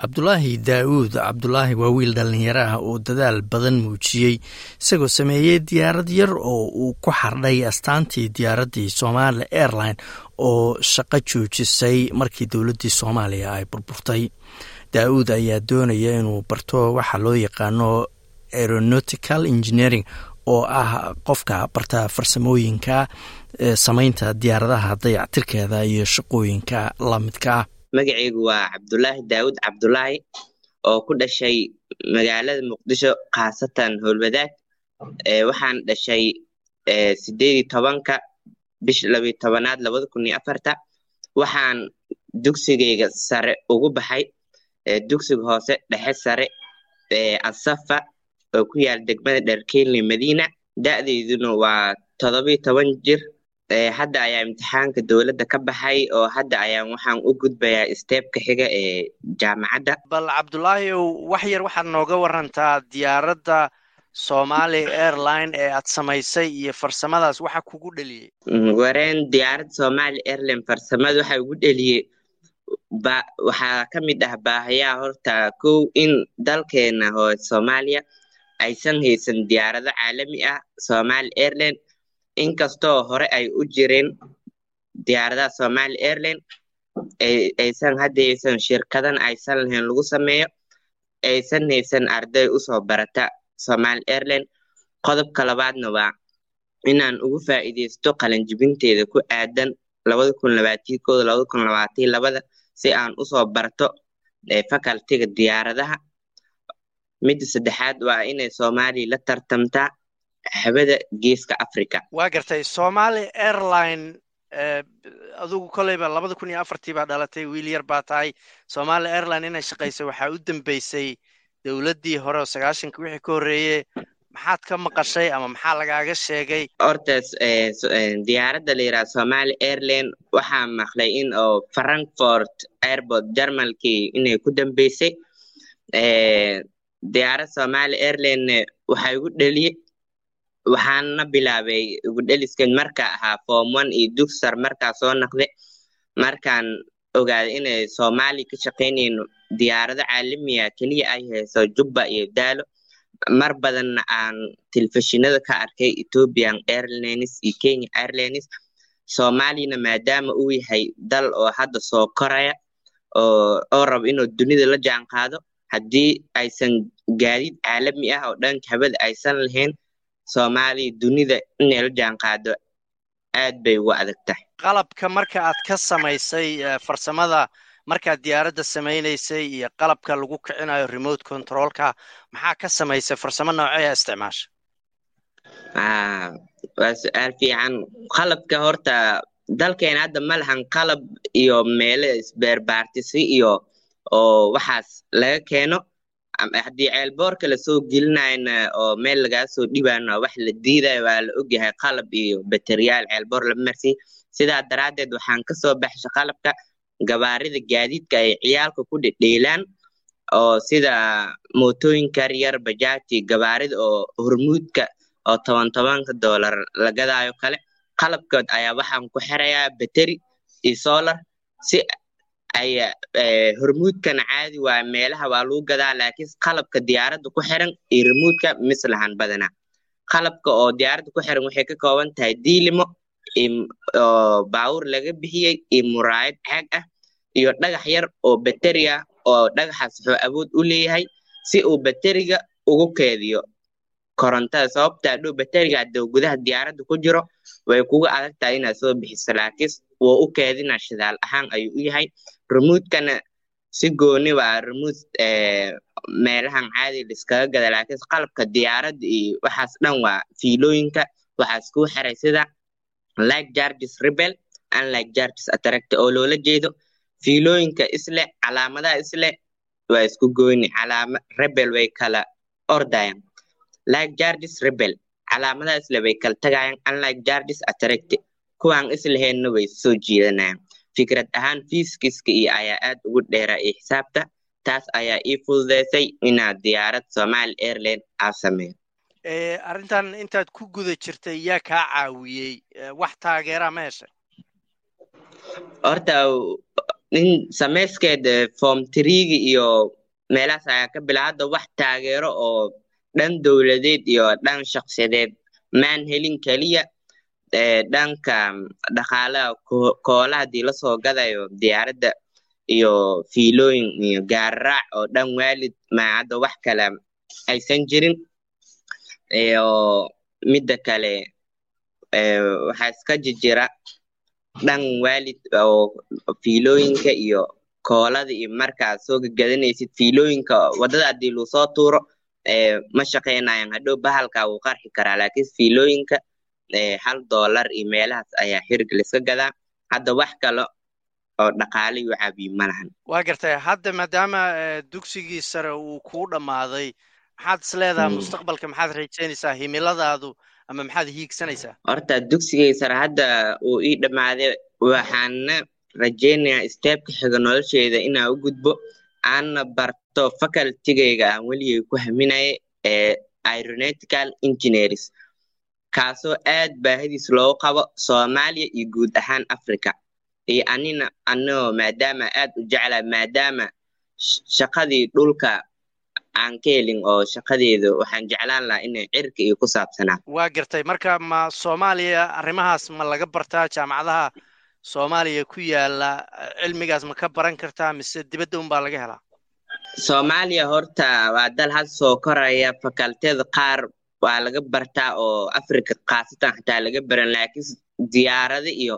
cabdulaahi daa'uud cabdulaahi waa wiil dhallinyaro ah oo dadaal badan muujiyey isagoo sameeyey diyaarad yar oo uu ku xardhay astaantii diyaaraddii somaali airline oo shaqo joojisay markii dowladdii soomaaliya ay burburtay. Daa'uud ayaa doonaya inuu barto waxa loo yaqaano aeronautical engineering oo ah qofka barta farsamooyinka samaynta diyaaradaha dayactirkeeda iyo shaqooyinka lamidka ah magaceygu waa cabdulaahi daawud cabdulaahi oo ku dhashay magaalada muqdisho khaasatan howlwadaag waxaan dhashay sideedii tobanka bish labiyo tobanaad labada kun iyo afarta. Waxaan dugsigeyga sare ugu baxay dugsiga hoose dhexe sare asafa oo ku yaal degmada dherkenley madiina da'deyduna waa todobiyo toban jir hadda ayaa imtixaanka dowladda ka baxay oo hadda ayaan waxaan u gudbayaa steebka xiga ee jaamacadda. Bal cabdulaahi wax yar waxaad nooga warantaa diyaaradda somali airline ee aad samaysay iyo farsamadaas. Waxa kugu dheliyey wareen diyaaradda somali airline farsamada waxa ugu dheliyey waxaa ka mid ah baahayaa horta kow in dalkeena oo soomaaliya aysan haysan diyaarado caalami ah. Somali airline inkastoo hore ay u jireen diyaaradaha somali airline aysan hadda haysan shirkadan aysan lahayn lagu sameeyo aysan haysan arday u soo barata somali airline qodobka labaadna waa inaan ugu faa'iidaysto qalanjibinteeda ku aadan labada kun labaatiyo kooda labada kun labaatiyo labada si aan u soo barto facultiga diyaaradaha. Midda saddexaad waa inay soomaaliya la tartamtaa habada geeska africa waa gartay somali airline adugu koleyba labada kun iyo afartii baa dhalatay wiil yar baa tahay. Somali airline inay shaqaysay waxaa u dambeysay dowladdii hore oo sagaashanka wixii ka horreeye maxaad ka maqashay ama maxaa lagaaga sheegay? Hortaas diyaaradda la yidhaha somali airline waxaa maqlay in oo frankfort airport jarmalkii inay ku dambeysay. Diyaarad somali airline waxaa igu dheliyey waxaana bilaabay ugudheliskan marka ahaa form one iyo dugsar markaa soo naqday markaan ogaaday inay soomaaliya ka shaqaynayno diyaarado caalamiya keliya ay hayso jubba iyo daalo mar badanna aan telefishinada ka arkay ethiopian airlines iyo kenya airlines. Soomaaliyana maadaama uu yahay dal oo hadda soo koraya oo rabo inuu dunida la jaan qaado haddii aysan gaadiid caalami ah oo dhanka habada aysan lahayn soomaaliya dunida inay la jaan qaado aad bay ugu adag tahay. Qalabka marka aad ka samaysay farsamada markaad diyaaradda samaynaysay iyo qalabka lagu kicinayo remote controlka maxaa ka samaysay farsamo nooceeya isticmaasha? Waa su'aal fiican. Qalabka horta dalkeena hadda ma lahan qalab iyo meelo isbeerbaartisi iyo oo waxaas laga keeno haddii ceelboorka la soo gelinayna oo meel lagaa soo dhibaano wax la diidayo waa la ogyahay qalab iyo bateriyaal ceelboor lama marsiy sidaa daraaddeed waxaan ka soo baxshay qalabka gabaarida gaadiidka ay ciyaalka ku dhedheelaan oo sida mootooyinka yar bajaati gabaarida oo hormuudka oo toban tobanka dollar la gadaayo kale. Qalabkood ayaa waxaan ku xirayaa bateri iyo solar si ay hormuudkana caadi waa meelaha waa lagu gadaa laakiin qalabka diyaaradda ku xiran iyo remuudka mislahan badanaa qalabka oo diyaaradda ku xiran waxay ka kooban tahay diilimo oo baawur laga bixiyey iyo muraayad caag ah iyo dhagax yar oo bateri ah oo dhagaxaas wuxuu awood u leeyahay si uu bateriga ugu keediyo korontada sababta adhow bateriga hadduu gudaha diyaaradda ku jiro way kuga adag tahay inaad soo bixiso laakiin wuu u keedinaa shidaal ahaan ayuu u yahay. Remuudkana si gooni waa remuud meelahan caadi liskaga gada laakiin qalabka diyaaradda iyo waxaas dhan waa fiilooyinka. Waxaas kuu xiray sida like charges rebel and like charges attract oo loola jeedo. Fiilooyinka isle calaamadaha isle waa isku goyni calaama rebel way kala ordayaan like charges rebel calaamadaha isle way kala tagayaan unlike charges attract kuwaan islaheenna way soo jiidanayaan. Fikrad ahaan fiiskiska iyo ayaa aad ugu dheeraa iyo xisaabta taas ayaa ii fududeysay inaad diyaarad somali airline aa sameeyo arrintan intaad ku guda jirtay yaa kaa caawiyey wax taageera ma heshay horta in samayskeeda form triigi iyo meelahaas ayaa ka bila hadda wax taageero oo dhan dowladeed iyo dhan shaksiyadeed maan helin keliya dhanka dhaqaalaha koola haddii la soo gadayo diyaaradda iyo fiilooyin iyo gaararaac oo dhan waalid ma hadda wax kale aysan jirin. Iyo midda kale waxaa iska jijira dhan waalid oo fiilooyinka iyo koolada iyo markaad soo gagadanaysid fiilooyinka waddada haddii luu soo tuuro ma shaqaynayan hadhow bahalka wuu qarxi karaa laakiin fiilooyinka hal dollar iyo meelahaas ayaa xiriga laiska gadaa. Hadda wax kale oo dhaqaale iyo caabiyo ma lahan. Waa gartay hadda maadaama dugsigii sare uu kuu dhammaaday maxaad is leedaha mustaqbalka? Maxaad rajaynaysaa himiladaadu ama maxaad hiigsanaysaa? Horta dugsigii sare hadda uu ii dhammaaday waxaana rajaynayaa steebka xiga nolosheeda inaan u gudbo aanna barto facultigayga aan weligay ku haminaya ee aeronetical engineers kaasoo aad baahidiis loogu qabo soomaaliya iyo guud ahaan africa iyo anina anigoo maadaama aad u jeclaa maadaama shaqadii dhulka aan ka helin oo shaqadeedu waxaan jeclaan lahaa inay cirka iyo ku saabsanaa waa gartay. Marka ma soomaaliya arrimahaas ma laga bartaa jaamacadaha soomaaliya ku yaalla cilmigaas ma ka baran kartaa mise dibadda unbaa laga helaa? Soomaaliya horta waa dal had soo koraya fakaltiyada qaar waa laga bartaa oo africa khaasatan xataa laga baran laakiin diyaarada iyo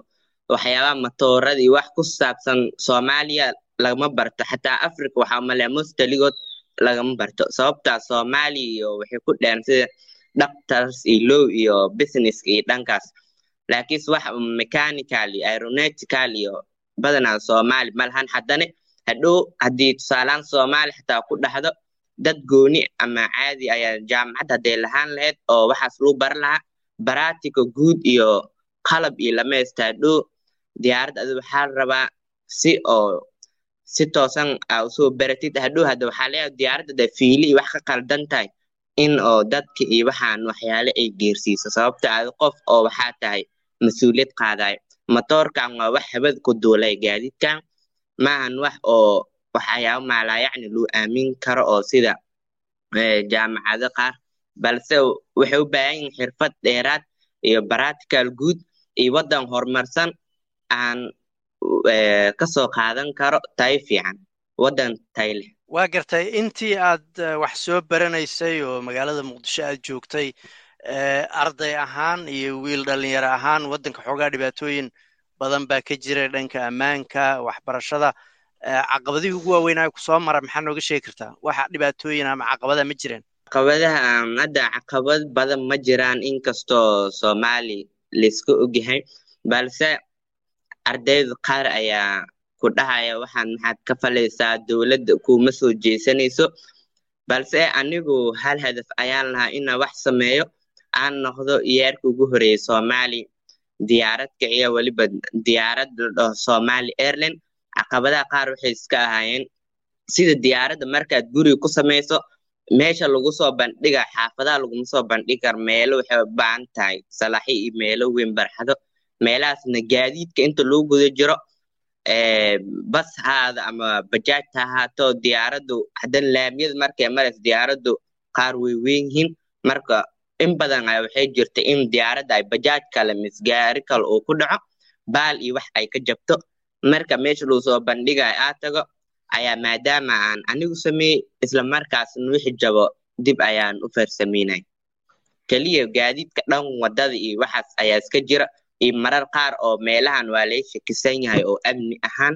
waxyaabaha matoorada iyo wax ku saabsan soomaaliya lagama barto. Xataa africa waxaa malea mostaligood lagama barto. Sababtaa soomaaliya iyo waxay ku dheeran sida doctors iyo low iyo businesska iyo dhankaas laakiinse wax mechanical iyo aeronetical iyo badanaa soomaali malahan haddana hadhow haddii tusaalaan soomaali xataa ku dhahdo dad gooni ama caadi ayaa jaamacad hadday lahaan lahayd oo waxaas lagu baran lahaa baratika guud iyo qalab iyo lamaysta hadhow diyaarad adi waxaa la rabaa si oo si toosan aa u soo baratid hadhow hadda waxaa leeyahay diyaaradda da fiili iyo wax ka qaldan tahay in oo dadka iyo waxaan waxyaale ay geersiiso. Sababta adi qof oo waxaa tahay mas'uuliyad qaadayo. Matoorkan waa wax habad ku duulay gaadiidkan maahan wax oo waxyaaba maalaayacni loo aamin karo oo sida jaamacado qaar. Balse waxay u baahan yihiin xirfad dheeraad iyo baratical guud iyo waddan horumarsan aan ka soo qaadan karo tayo fiican waddan tayo leh. Waa gartay intii aad wax soo baranaysay oo magaalada muqdisho aad joogtay arday ahaan iyo wiil dhalinyaro ahaan waddanka xoogaa dhibaatooyin badan baa ka jira dhanka ammaanka waxbarashada. Caqabadihii ugu waaweynaa ku soo mara maxaa nooga sheegi kartaa? Waxa dhibaatooyin ama caqabada ma jireen. Caqabadaha hadda caqabad badan ma jiraan inkastoo soomaali laiska ogyahay. Balse ardayda qaar ayaa ku dhahaya waxaan maxaad ka falaysaa dowladda kuma soo jeesanayso? Balse anigu hal hadaf ayaan lahaa inaan wax sameeyo aan noqdo yeerka ugu horreeya soomaali diyaarad kiciya weliba diyaarad la dhaho somali airline caqabadaha qaar waxay iska ahaayeen sida diyaaradda markaad guriga ku samayso meesha lagu soo bandhiga xaafadaha laguma soo bandhigi karo meelo waxay u baahan tahay salaxyo iyo meelo weyn barxado. Meelahaasna gaadiidka inta lagu guda jiro bas haada ama bajaaj ha ahaato diyaaraddu haddan laamiyada markay marayso diyaaraddu qaar way weyn yihiin. Marka in badan waxay jirta in diyaaradda ay bajaaj kale misgaari kale uu ku dhaco baal iyo wax ay ka jabto. Marka meesha lagu soo bandhigayo aa tago ayaa maadaama aan anigu sameeyey isla markaasna wixi jabo dib ayaan u farsameynay. Keliya gaadiidka dhan waddada iyo waxaas ayaa iska jira iyo marar qaar oo meelahan waa laga shakisan yahay oo amni ahaan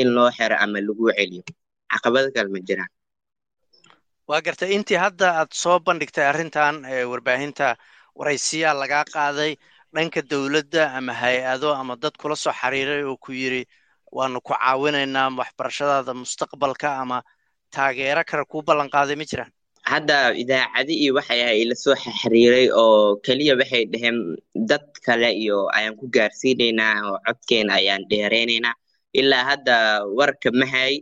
in loo xiro ama lagu celiyo. Caqabado kale ma jiraan waa gartay intii hadda aad soo bandhigtay arrintan warbaahinta waraysiyaa lagaa qaaday dhanka dowladda ama hay'ado ama dad kula soo xiriiray oo ku yiri waanu ku caawinaynaa waxbarashadaada mustaqbalka ama taageero kale kuu ballan qaaday ma jiraan? Hadda idaacadi iyo waxay ahay ila soo xiriiray oo keliya waxay dhaheen dad kale iyo ayaan ku gaarsiinaynaa oo codkeena ayaan dheereynaynaa ilaa hadda warka mahay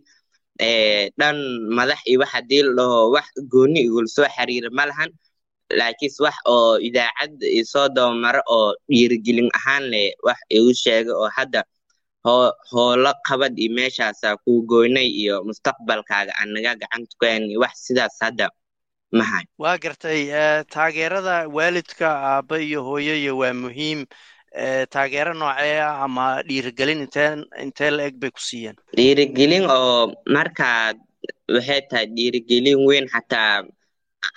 dhan madax iyo wax haddii la dhaho wax gooni igula soo xiriira ma lahan laakiinse wax oo idaacad isoo dabamaro oo dhiirigelin ahaan leh wax igu sheega oo hadda howlo qabad iyo meeshaasa kuu goynay iyo mustaqbalkaaga anaga gacanta ku hayn wax sidaas hadda mahay waa gartay taageerada waalidka aabba iyo hooyoyo waa muhiim taageero noocee ama dhiirigelin intee la eg bay ku siiyeen? Dhiirigelin oo markaad waxay tahay dhiirigelin weyn xataa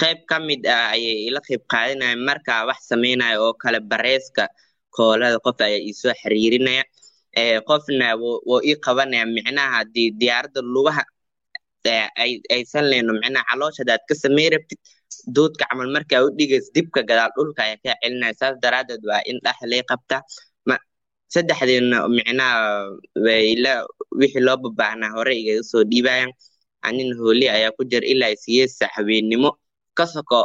qayb ka mid ah ayay ila qayb qaadanayan markaa wax samaynaya oo kale bareeska koolada qof ayaa iisoo xiriirinaya. Qofna wuu ii qabanaya micnaha haddii diyaaradda lugaha. Aysan leyno micnaha caloosha hadaad ka samey rabtid duudka camal markaa u dhigays dibka gadaal dhulka ayaa kaa celinaya. Saas daraadeed waa in dhax lay qabtaa saddexdeedna micnaha wayla wixii loo babaahnaa hore igaga soo dhiibayan anina hooli ayaa ku jira ilaa siyeesa habeennimo ka soko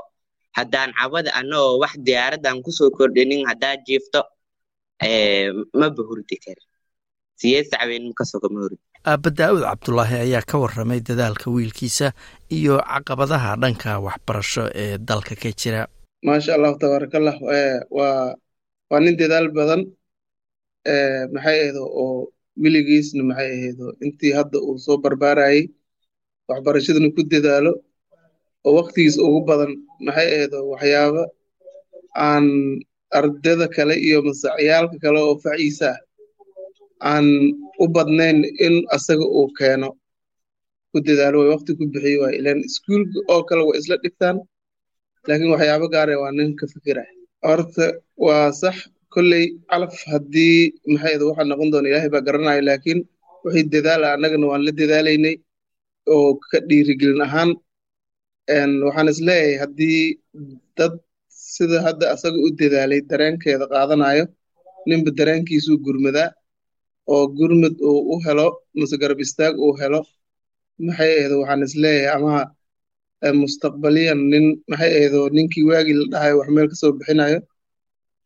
haddaan cabada anagoo wax diyaaraddan ku soo kordhinin haddaa jiifto maba hurdi kari siyeesa habeennimo ka ma hurdi aabba daa'uud cabdulaahi ayaa ka warramay dadaalka wiilkiisa iyo caqabadaha dhanka waxbarasho ee dalka ka jira. Maasha allahu tabaarakallah waa waa nin dadaal badan maxay ahaydo oo weligiisna maxay ahaydo intii hadda uu soo barbaarayay waxbarashadana ku dadaalo oo waktigiis ugu badan maxay ahaydo waxyaaba aan ardada kale iyo masacyaalka kale oo faciisa ah aan u badnayn in asaga uu keeno ku dadaalo. Way wakti ku bixiyo waay ilan iskuulka oo kale way isla dhigtaan. Laakiin waxyaabo gaare waa nin ka fikira. Horta waa sax. Kolley calaf haddii maxayda waxaa noqon doona ilaahay baa garanaya laakiin wixii dadaala annagana waan la dadaalaynay oo ka dhiirigelin ahaan. Waxaan is leeyahay haddii dad sida hadda asaga u dadaalay dareenkeeda qaadanayo ninba dareenkiisuu gurmadaa oo gurmud uu u helo mase garab istaag uu helo maxay ahdo waxaan is leeyahay ama mustaqbaliyan nin maxay ahdo ninkii waagii la dhahayo wax meel ka soo bixinayo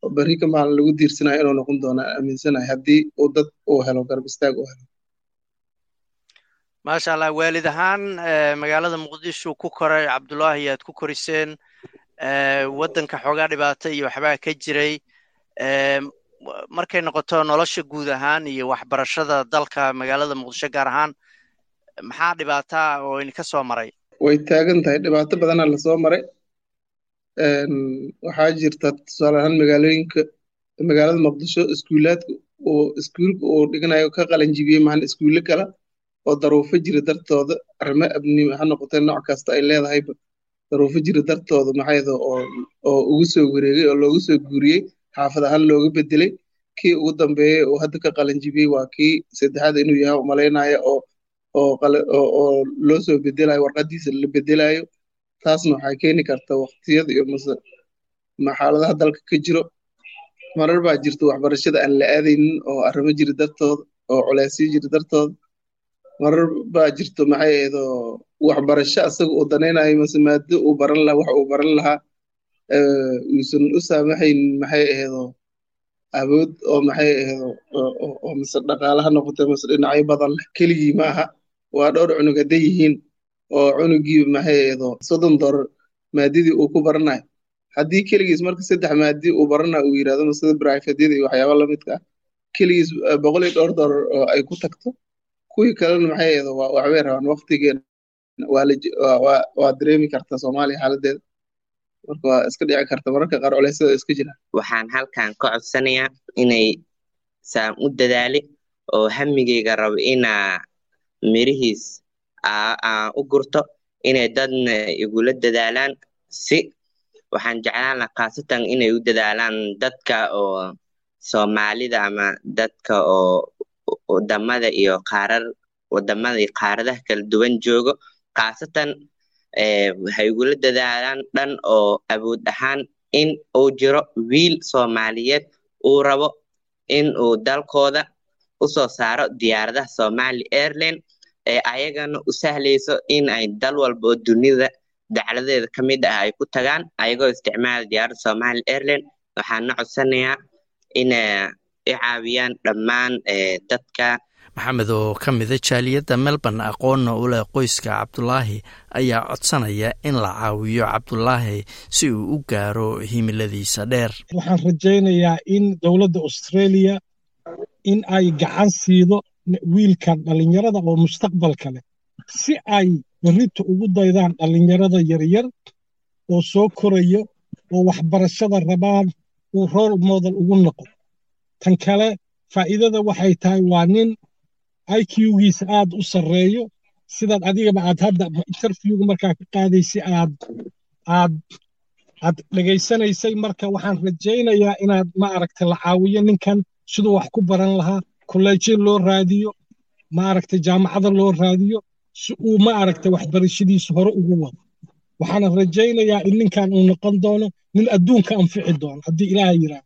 oo berri ka maalin lagu diirsanayo inuu noqon doono aaminsanahay haddii uu dad uu helo garab istaag uu helo. Maasha allah waalid ahaan magaalada muqdisho ku koray cabdullaahi aad ku koriseen waddanka xoogaa dhibaata iyo waxbaa ka jiray markay noqoto nolosha guud ahaan iyo waxbarashada dalka magaalada muqdisho gaar ahaan maxaa dhibaataa oo idinka soo maray? Way taagan tahay. Dhibaato badanaa la soo maray. Waxaa jirta tusaale ahaan magaalooyinka magaalada muqdisho iskuulaadka oo iskuulka uu dhiganayo ka qalanjibiyey mahan iskuulle kale oo daruufo jira dartooda. Arrimo abni ha noqotee nooc kasta ay leedahayba. Daruufo jira dartooda maxayda oo ugu soo wareegay oo loogu soo guuriyey xaafad ahaan looga bedelay. Kii ugu dambeeyey oo hadda ka qalanjibiyey waa kii saddexaad inuu yahay u malaynaya oo oo oo loo soo bedelayo warqadiisa la bedelayo. Taasna waxay keeni kartaa waqtiyada iyo mase xaaladaha dalka ka jiro. Marar baa jirta waxbarashada aan la aadaynin oo arrimo jira dartooda oo culeysyo jira dartooda marar baa jirto maxay ahdo waxbarasho asaga uu danaynayo mase maado uu baran lahaa wax uu baran lahaa uusan u saamaxayn maxay ahdo awood oo maxay ahdo oo mase dhaqaalaha noqote mase dhinacyo badan keligii ma aha. Waa dhowr cunug hadday yihiin oo cunugii maxay ahdo soddon dolar maadadii uu ku baranayo haddii keligiis marka saddex maadi uu baranayo uu yiraahdo masida brifedyada iyo waxyaaba lamidka ah keligiis boqol iyo dhowr dolar oo ay ku tagto kuwii kalena maxay ahdo waxbay rabaan waqtigeena waa dareemi kartaa soomaaliya xaaladeeda marka waa iska dhici karta mararka qaar culeysyada iska jiraan waxaan halkan ka codsanayaa inay saan u dadaali oo hamigeyga rabo inaa mirihiis aan u gurto inay dadna igula dadaalaan si waxaan jeclaan laha khaasatan inay u dadaalaan dadka oo soomaalida ama dadka oo waddamada iyo qaarar waddamada iyo qaaradaha kala duwan joogo. Khaasatan waxay igula dadaalaan dhan oo awood ahaan in uu jiro wiil soomaaliyeed uu rabo in uu dalkooda u soo saaro diyaaradaha somali airline ee ayagana u sahlayso in ay dal walba oo dunida dacladeeda ka mid ah ay ku tagaan ayagoo isticmaala diyaaradda somali airline waxaana codsanayaa inay i caawiyaan dhammaan dadka maxamed oo ka mida jaaliyadda melbourne aqoonna u leh qoyska cabdulaahi ayaa codsanaya in la caawiyo cabdulaahi si uu u gaaro himiladiisa dheer. Waxaan rajaynayaa in dowladda australia in ay gacan siido wiilkan dhallinyarada oo mustaqbalka leh si ay berrita ugu daydaan dhallinyarada yaryar oo soo korayo oo waxbarashada rabaan uu rool model ugu noqo. Tan kale faa'iidada waxay tahay waa nin iqgiisa aad u sarreeyo. Sidaad adigaba aad hadda interviewga markaa ka qaadaysay aad aad aad dhegaysanaysay marka waxaan rajaynayaa inaad ma aragta la caawiyo ninkan siduu wax ku baran lahaa kolleejyo loo raadiyo ma aragta jaamacada loo raadiyo si uu ma aragta waxbarashadiisa hore ugu wado. Waxaana rajaynayaa in ninkan uu noqon doono nin adduunka anfici doono haddii ilaaha yidhaahdo